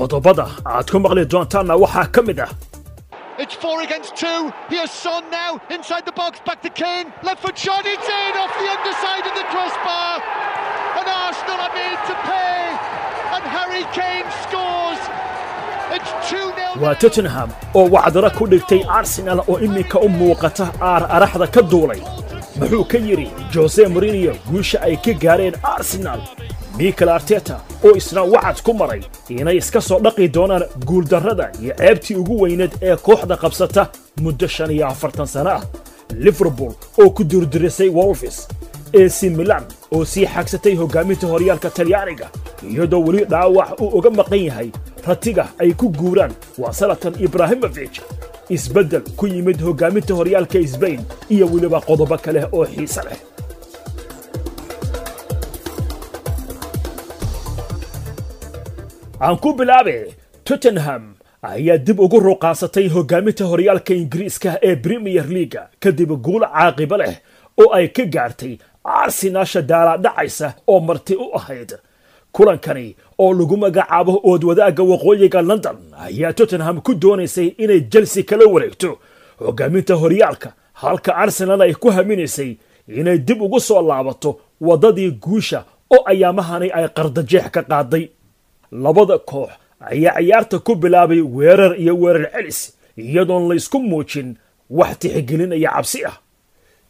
qodobada aad ku maqli doontaanna waxaa ka mid ah It's four against two. Here's Son now inside the box, back to Kane. Left foot shot, it's in off the underside of the crossbar. And Arsenal are made to pay. And Harry Kane scores. It's 2 0. waa tottenham oo wacdaro ku dhigtay arsenal oo iminka u muuqata aar araxda ka duulay muxuu ka yidhi jose morinio guusha ay ka gaareen arsenal mikel arteta oo isna wacad ku maray inay iska soo dhaqi doonaan guuldarrada iyo ceebtii ugu weyneed ee kooxda qabsata muddo shan iyo afartan sano ah. Liverpool oo ku durdurisay wolfis ac milan oo sii xagsatay hoggaaminta horyaalka talyaaniga iyadoo weli dhaawac uu uga maqan yahay ratiga ay ku guuraan waa salatan ibraahimofij isbeddel ku yimid hoggaaminta horyaalka sbain iyo weliba qodobo kale oo xiise leh aan ku bilaabe tottenham ayaa dib ugu ruqaasatay hoggaaminta horyaalka ingiriiska ee premier leaga kadib guul caaqibo leh oo ay ka gaartay arsenaasha daalaadhacaysa oo marti u ahayd. Kulankani oo lagu magacaabo ood wadaagga waqooyiga london ayaa tottenham ku doonaysay inay chelsea kala wareegto. Hoggaaminta horyaalka halka arsenal ay ku haminaysay inay dib ugu soo laabato waddadii guusha oo ayaamahani ay qardajeex ka qaaday labada koox ayaa ciyaarta ku bilaabay weerar iyo weerar celis iyadoon laysku muujin wax tixgelinaya cabsi ah.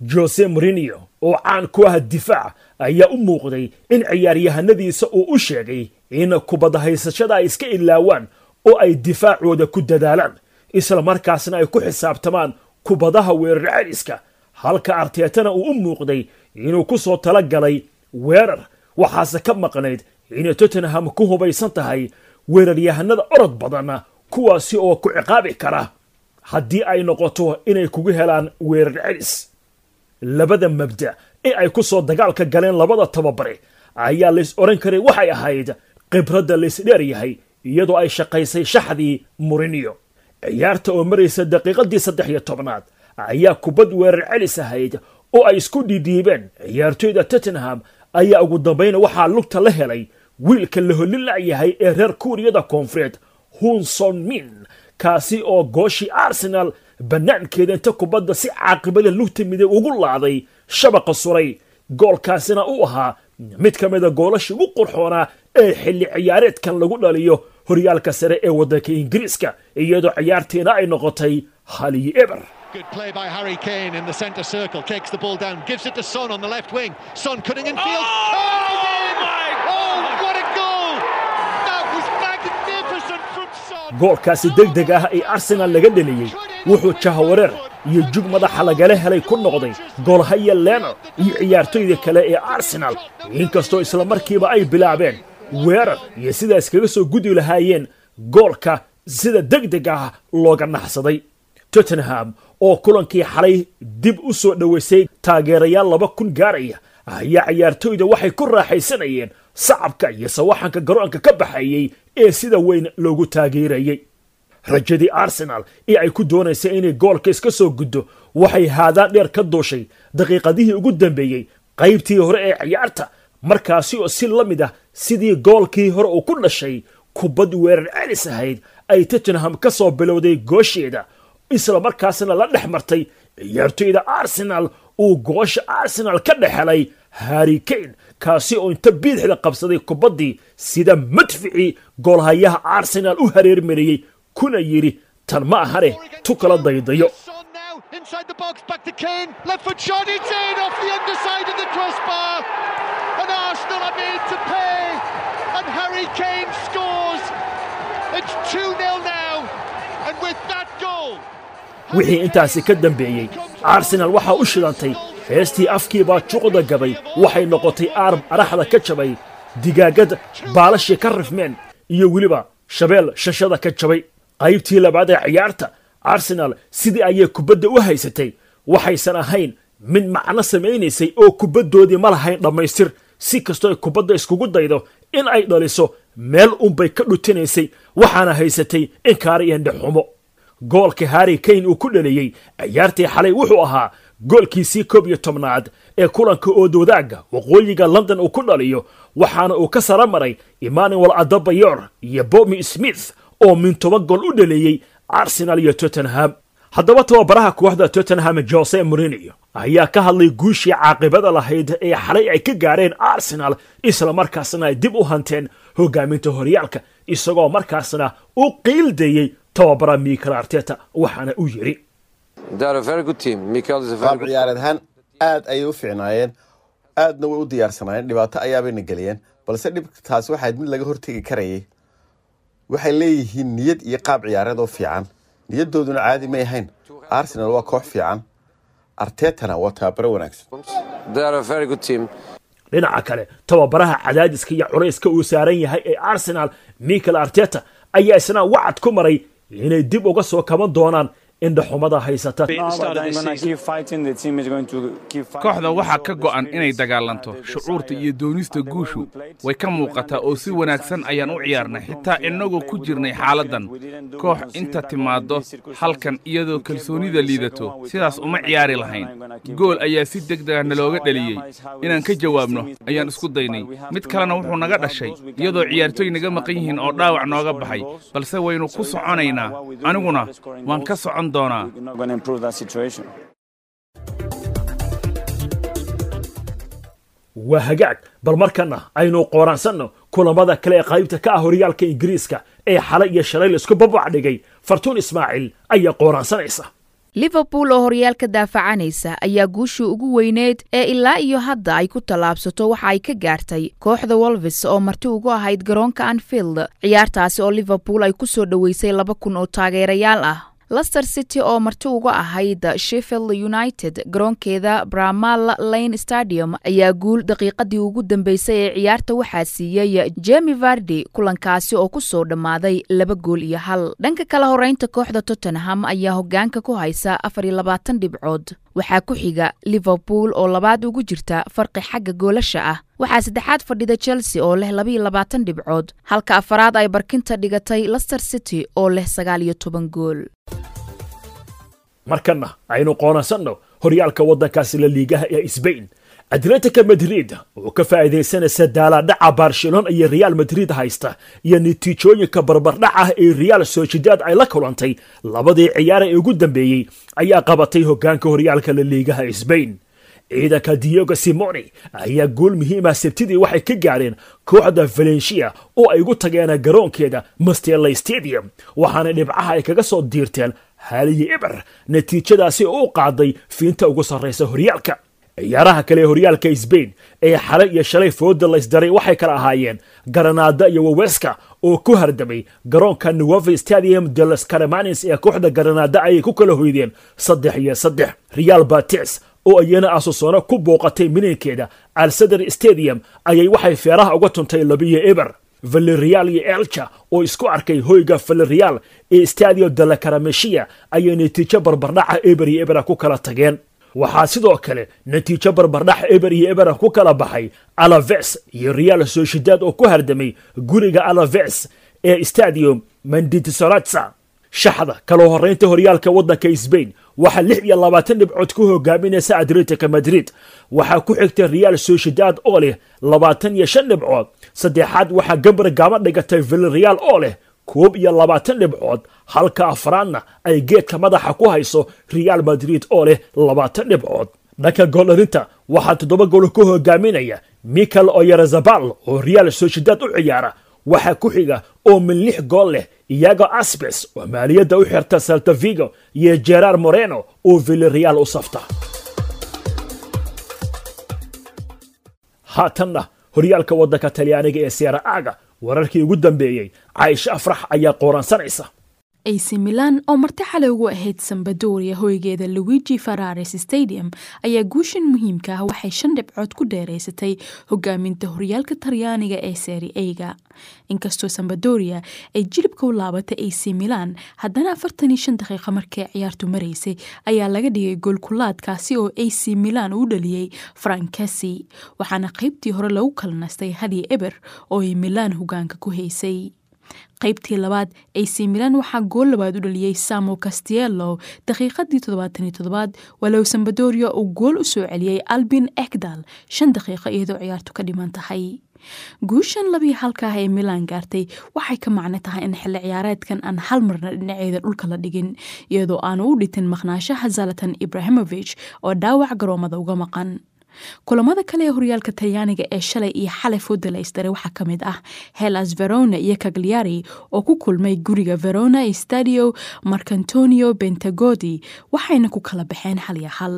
Jose morinio oo caan ku ah difaac ayaa u muuqday in ciyaaryahanadiisa uu u sheegay in kubadda haysashada ay iska ilaawaan oo ay difaacooda ku dadaalaan isla markaasna ay ku xisaabtamaan kubadaha weerar celiska. Halka arteetana uu u muuqday inuu ku soo tala galay weerar waxaase ka maqnayd inay tottenham ku hubaysan tahay weeraryahanada orod badan kuwaasi oo ku ciqaabi kara. Haddii ay noqoto inay kugu helaan weerar celis labada mabda ee ay ku soo dagaalka galeen labada tababare ayaa lays odhan karay waxay ahayd khibradda laysdheer yahay iyadoo ay shaqaysay shaxdii morinio ciyaarta oo maraysa daqiiqadii saddex iyo tobnaad ayaa kubad weerar celis ahayd oo ay isku dhiidhiibeen. Ciyaartoyda tottenham ayaa ugu dambayna waxaa lugta la helay wiilka la holin la'yahay ee reer kuuriyada koonfureed hunson min kaasi oo gooshii arsenal bannaankeeda inta kubadda si caaqibale lugta miday ugu laaday shabaqa suray goolkaasina u ahaa mid ka mida goolashii ugu qurxoonaa ee xilli ciyaareedkan lagu dhaliyo horyaalka sare ee waddanka ingiriiska iyadoo ciyaartiina ay noqotay haliyo eber Good play by Harry Kane in the centre circle. Takes the ball down, gives it to Son on the left wing. Son cutting in field. Oh, in! my Oh, what goolkaasi deg deg ah ee arsenal laga dheliyey wuxuu jahawareer iyo jug madaxa lagala helay ku noqday goolhaya leno iyo ciyaartoyda kale ee arsenal. Inkastoo isla markiiba ay bilaabeen weerar iyo sidaas kaga soo gudi lahaayeen goolka sida deg deg ah looga naxsaday. Tottenham oo kulankii xalay dib u soo dhowaysay taageerayaal laba kun gaaraya ayaa ciyaartoyda waxay ku raaxaysanayeen sacabka iyo sawaxanka garoonka ka baxayey ee sida weyn loogu taageerayey. Rajadii arsenal ee ay ku doonaysay inay goolka iska soo guddo waxay haadaan dheer ka duushay daqiiqadihii ugu dambeeyey qaybtii hore ee ciyaarta markaasi oo si la mid ah sidii goolkii hore uu ku dhashay kubad weerar celis ahayd ay tottenham ka soo bilowday goosheeda isla markaasna la dhex martay ciyaartoyda arsenal uu goosha arsenal ka dhex helay harry kane kaasi oo inta biidixda qabsaday kubaddii sida madficii goolhayaha arsenal u hareermariyey kuna yidhi tan ma ahane tu kala daydayo Son now inside the box, back to Kane. Left foot shot, it's in off the underside of the crossbar. And Arsenal are made to pay. And Harry Kane scores. It's 2 0 now. And with that goal. wixii intaasi ka dambeeyey arsenal waxaa u shidantay heestii afkiibaa juqda gabay waxay noqotay aarb araxda ka jabay digaagad baalashii ka rifmeen iyo weliba shabeel shashada ka jabay. Qaybtii labaad ee ciyaarta arsenal sidii ayay kubadda u haysatay waxaysan ahayn mid macno samaynaysay oo kubaddoodii ma lahayn dhammaystir. Si kastoo ay kubadda iskugu daydo in ay dhaliso meel unbay ka dhutinaysay waxaana haysatay inkaara iyo indhexumo goolka harry kane uu ku dhaliyey ciyaartii xalay wuxuu ahaa goolkiisii koob iyo tobnaad ee kulanka oodwadaagga waqooyiga london uu ku dhaliyo waxaana uu ka sara maray emmanuel adabayor iyo bomi smith oo min toban gool u dhaleeyey arsenal iyo tottenham. Haddaba tababaraha kooxda tottenham jose morinio ayaa ka hadlay guushii caaqibada lahayd ee xalay ay ka gaareen arsenal isla markaasna ay dib u hanteen hogaaminta horyaalka isagoo markaasna u qiildayey tababara michael arteta waxaana u yidhi qaab ciyaareed ahaan aad ayay u fiicnaayeen. Aadna way u diyaarsanaayeen. Dhibaato ayaabayna geliyeen. Balse dhibtaas waxayd mid laga hortegi karayay. Waxay leeyihiin niyad iyo qaab ciyaareed oo fiican. Niyadooduna caadi may ahayn. Arsenal waa koox fiican. Artetana waa tababaro wanaagsan. Dhinaca kale tababaraha cadaadiska iyo culayska uu saaran yahay ee arsenal michael arteta ayaa isna wacad ku maray inay dib uga soo kaban doonaan indhaxumada haysata kooxda waxaa ka go'an inay dagaalanto shucuurta iyo doonista guushu. way ka muuqataa oo si wanaagsan ayaan u ciyaarnay. xitaa innagoo ku jirnay xaaladdan koox inta timaaddo halkan iyadoo kalsoonida liidato. sidaas uma ciyaari lahayn. gool ayaa si deg dega nalooga dheliyey inaan ka jawaabno ayaan isku daynay. Mid kalena wuxuu naga dhashay. iyadoo ciyaartooy naga maqan yihiin oo dhaawac nooga baxay. balse waynu ku soconaynaa aniguna waan ka socon doonaa waa hagaag bal markana aynu qooraansanno kulamada kale ee qaybta ka ah horyaalka ingiriiska ee xalay iyo shalay la isku babac dhigay. Fartuun ismaaciil ayaa qooraansanaysa liverpool oo horyaalka daafacanaysa ayaa guushii ugu weyneed ee ilaa iyo hadda ay ku tallaabsato waxa ay ka gaartay kooxda wolves oo marti ugu ahayd garoonka anfield. Ciyaartaasi oo liverpool ay ku soo dhoweysay laba kun oo taageerayaal ah lester city oo marti uga ahayd sheffield united garoonkeeda bramal lane stadium ayaa guul daqiiqadii ugu dambeysay ee ciyaarta waxaa siiyey jemi vardi kulankaasi oo ku soo dhammaaday laba gool iyo hal. Dhanka kala horeynta kooxda tottenham ayaa hogaanka ku haysa afar iyo labaatan dhibcood. Waxaa ku xiga liverpool oo labaad ugu jirta farqi xagga goolasha ah. Waxaa saddexaad fadhida chelsea oo leh labaiyo labaatan dhibcood halka afaraad ay barkinta dhigatay lester city oo leh sagaal iyo toban gool markana aynu qoonansanno horyaalka waddankaasi la liigaha ee sbain atletica madrid oo ka faa'iidaysanaysa daaladhaca barcelona iyo real madrid haysta iyo natiijooyinka barbardhac ah ee real sociedad ay la kulantay. Labadii ciyaar ee ugu dambeeyey ayaa qabatay hoggaanka horyaalka la liigaha sbain ciidanka diego simoni ayaa gool muhiimah sabtidii waxay ka gaareen kooxda valencia oo ay ugu tageen garoonkeeda mastela stadium waxaana dhibcaha ay kaga soo diirteen haaliyi iber natiijadaasi oo u qaaday fiinta ugu sarraysa horyaalka. Ciyaaraha kale ee horyaalka sbain ee xalay iyo shalay fooda laysdaray waxay kala ahaayeen garanaada iyo waweska oo ku hardamay garoonka nuove stadium de los caramanis ee kooxda garanaada ayay ku kala hoydeen saddex iyo saddex. Real batis oo iyana asusono ku booqatay mininkeeda alsader stadium ayay waxay feeraha uga tuntay labiyo eber valerial iyo elcha oo isku arkay hoyga valerial ee stadio de la karameshiya ayay natiijo barbardhaca eber iyo ebera ku kala tageen. Waxaa sidoo kale natiijo barbardhax eber iyo ebera ku kala baxay alaves iyo real sociedad oo ku hardamay guriga alaves ee stadium manditisoratsa shaxda kala horeynta horyaalka waddanka sbain waxaa lix iyo labaatan dhibcood ku hogaaminaysa atletica madrid. Waxaa ku xigta real sociedad oo leh labaatan iyo shan dhibcood saddexaad waxaa gambar gaama dhigatay vilreal oo leh koob iyo labaatan dhibcood halka afraadna ay geedka madaxa ku hayso real madrid oo leh labaatan dhibcood. Dhanka gooldhalinta waxaa toddoba gool ku hogaaminaya michael oyarazabal oo real sociedad u ciyaara. Waxaa ku xiga oo min lix gool leh iyago asbes oo maaliyadda u xirta saltavigo iyo gerar moreno oo vilreal u safta. Haatanna horyaalka waddanka talyaaniga ee seera aaga wararkii ugu dambeeyey caaisho afrax ayaa qooransanaysa ac milan oo marti xalay ugu ahayd sambadoria hoygeeda luigi farares stadium ayaa guushan muhiimka ah waxay shan dhibcood ku dheeraysatay hogaaminta horyaalka talyaaniga ee seri a-ga inkastoo sambadoria ay jilibka u laabatay ac milan haddana afartan iyo shan daqiiqa markay ciyaartu maraysay ayaa laga dhigay goolkulaadkaasi oo ac milan uu dhaliyey frankasi waxaana qaybtii hore lagu kala nastay hadiyo eber oo ay milan hogaanka ku haysay qaybtii labaad ac milan waxaa gool labaad u dhaliyey samo castiello daqiiqadii toddobaataniyo toddobaad walow sambadoria uu gool u soo celiyey albin ekdal. Shan daqiiqo iyadoo ciyaartu ka dhiman tahay. Guushan labii halkaah ee milan gaartay waxay ka macno tahay in xilli ciyaareedkan aan hal marna dhinaceeda dhulka la dhigin iyadoo aanu u dhitin maqnaashaha zalatan ibrahimovich oo dhaawac garoomada uga maqan kulamada kale ee horyaalka talyaaniga ee shalay iyo xalay fodalaystare waxaa ka mid ah helas verona iyo cagliari oo ku kulmay guriga verona stadio marcantonio bentagodi waxayna ku kala baxeen hal iyo hal.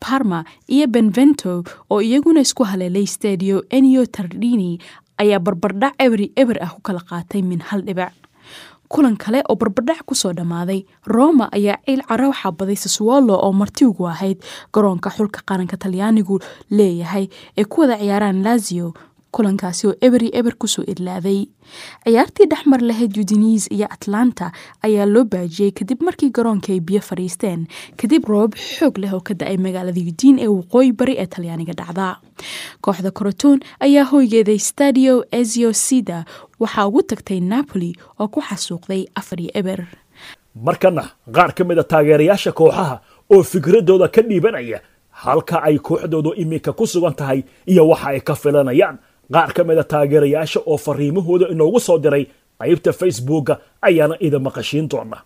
Parma iyo benvento oo iyaguna isku haleelay stadio enio tardini ayaa barbardhac eberi eber ah ku kala qaatay min hal dhibac kulan kale oo barbardhac ku soo dhammaaday. Roma ayaa ciil cara waxaa baday saswolo oo marti ugu ahayd. Garoonka xulka qaranka talyaanigu leeyahay ay ku wada ciyaaraan lazio kulankaasi oo eberi eber ku soo idlaaday. Ciyaartii dhexmar lahayd udines iyo atlanta ayaa loo baajiyey kadib markii garoonka ay biyo fadhiisteen kadib roobab xoog leh oo ka da'ay magaalada udin ee waqooyi bari ee talyaaniga dhacda. Kooxda koroton ayaa hoygeeday stadio ezio sida waxaa ugu tagtay napoli oo ku xasuuqday afar iyo eber. Markana qaar ka mida taageerayaasha kooxaha oo fikradooda ka dhiibanaya halka ay kooxdoodu iminka ku sugan tahay iyo waxa ay ka filanayaan qaar ka mida taageerayaasha oo fariimahooda inoogu soo diray qaybta facebooka ayaana idin maqashiin doona.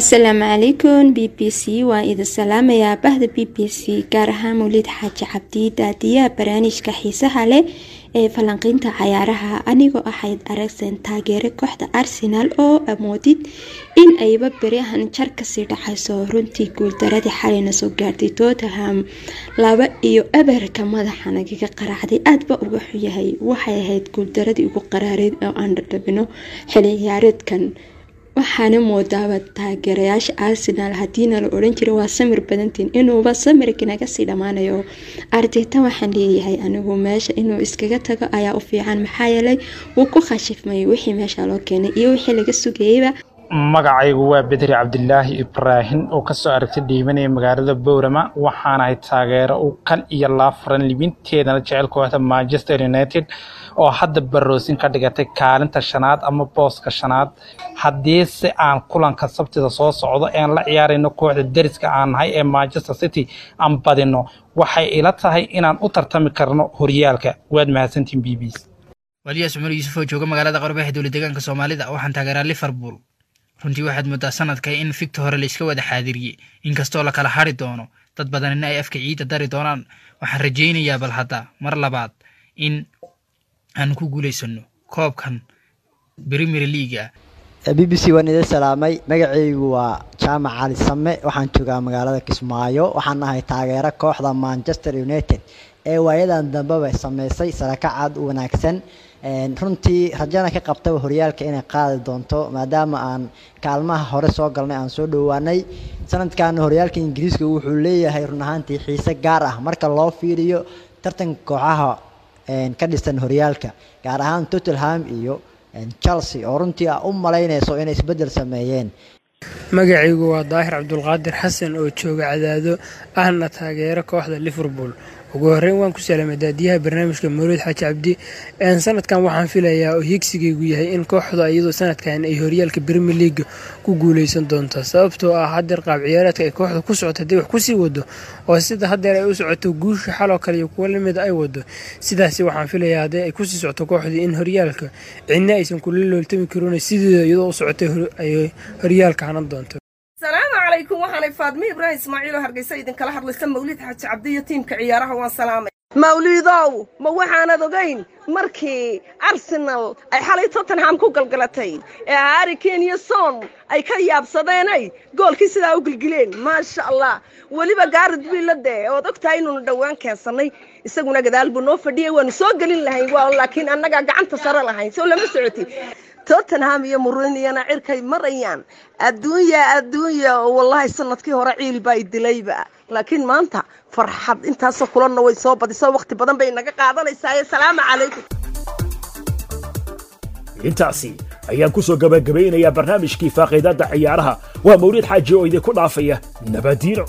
Asalaamu calaykum b b c. Waan idin salaamayaa bahda b b c gaar ahaan mawlid xaaji cabdi daadiyaha barnaamijka xiisaha leh ee falanqiynta cayaaraha. Anigoo ahayd aragsan taageere kooxda arsenaal oo amoodid in ayba beriahan jar ka sii dhacayso. Runtii guuldaradii xalayna soo gaartay tottenham iyo abarka madaxa nagaga qaraacday aadba uga xuyahay waxay ahayd guuldaradii ugu qaraareed oo aan dhadhabino xili ciyaareedkan waxaana moodaaba taageerayaasha arsenaal hadiina la odhan jira waa samir badantiin. Inuuba samirka naga sii dhammaanayo. Arteta waxaan leeyahay anigu meesha inuu iskaga tago ayaa u fiican. Maxaa yeelay wuu ku khashifmay wixii meesha loo keenay iyo wixii laga sugayeyba magacaygu waa bedri cabdilaahi ibraahim oo ka soo aragtay dhiibanaya magaalada bowrama. Waxaanahay taageero u kan iyo laafaran libinteedana jecel kooxda manchester united oo hadda baroosin ka dhigatay kaalinta shanaad ama booska shanaad. Haddiise aan kulanka sabtida soo socdo ean la ciyaarayno kooxda deriska aan nahay ee manchester city aan badino waxay ila tahay inaan u tartami karno horyaalka. Waad mahadsantiin b b waliyaas cumar yuusuf oo jooga magaalada qorbeexa dowla deegaanka soomaalida. Waxaan taageeraa liverpool runtii waxaad moodaa sanadka in fikta hore la iska wada xaadiriyey. Inkastoo la kala hari doono dad badanina ay afka ciidda dari doonaan waxaan rajaynayaa bal hadda. Mar labaad in aan ku guulaysano koobkan premier leaga b b c waan idin salaamay. Magacaygu waa jaamac cali same. Waxaan joogaa magaalada kismaayo. Waxaan ahay taageero kooxda manchester united. Ee waayadan dambeba sameysay sarakacaad u wanaagsan runtii rajana ka qabtaba horyaalka inay qaadi doonto maadaama aan kaalmaha hore soo galnay aan soo dhowaanay. Sanadkan horyaalka ingiriiska wuxuu leeyahay run ahaantii xiise gaar ah. Marka loo fiiriyo tartanka kooxaha ka dhisan horyaalka gaar ahaan tottenham iyo chelsea oo runtii a u malaynayso inay isbeddel sameeyeen. Magacaygu waa daahir cabdulqaadir xasan oo jooga cadaado ahna taageero kooxda liverpool ugu horeyn waan ku salaamay daadiyaha barnaamijka mawlid xaaji cabdi. Sanadkan waxaan filayaa oo higsigaygu yahay in kooxda iyadoo sanadkan ay horyaalka brimier leaga ku guuleysan doonto. Sababtoo ah hadeer qaab ciyaareedka ay kooxda ku socoto haddii wax ku sii wado oo sida hadeer ay u socoto guusha xaloo kale iyo kuwo lamida ay wado. Sidaasi waxaan filayaa haddii ay ku sii socoto kooxdii in horyaalka cidna aysan kula looltami karin sideeda iyadoo u socotay ay horyaalka hanan doonto calaykum waxaanay faadmi ibraahim ismaaciil oo hargeysa idinkala hadlaysa mawlid xaaji cabdi iyo tiimka ciyaaraha. Waan salaamay. Mawliidow ma waxaanad ogayn markii arsenal ay xalay tottenham ku galgalatay ee harri kane iyo son ay ka yaabsadeenay goolkii sidaa u gilgileen. Maasha allah weliba gaarid wiilade ood og tahay inuunu dhowaan keensannay isaguna gadaal buu noo fadhiyay waanu soo gelin lahayn. Laakiin annagaa gacanta sare lahayn. Soo lama socoti tottenham iyo muriniyana cirkay marayaan. Adduunya adduunya wallahi sannadkii hore ciil baa dilayba laakiin maanta farxad intaasoo kulanna way soo badiso waqti badan bay naga qaadanaysaa salaamu calaykum. Intaasi ayaan ku soo gabagabaynayaa barnaamijkii faaqiidadda ciyaaraha. Waa mawlid xaaji oo idinku dhaafaya nabadiino